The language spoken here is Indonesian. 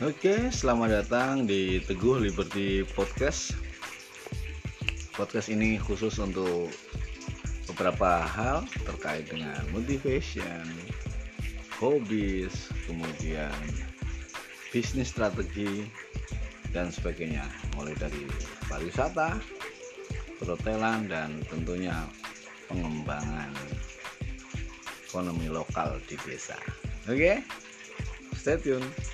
Oke, selamat datang di Teguh Liberty Podcast. Podcast ini khusus untuk beberapa hal terkait dengan motivation, hobbies, kemudian bisnis strategi dan sebagainya, mulai dari pariwisata, perhotelan dan tentunya pengembangan ekonomi lokal di desa. Oke, stay tune.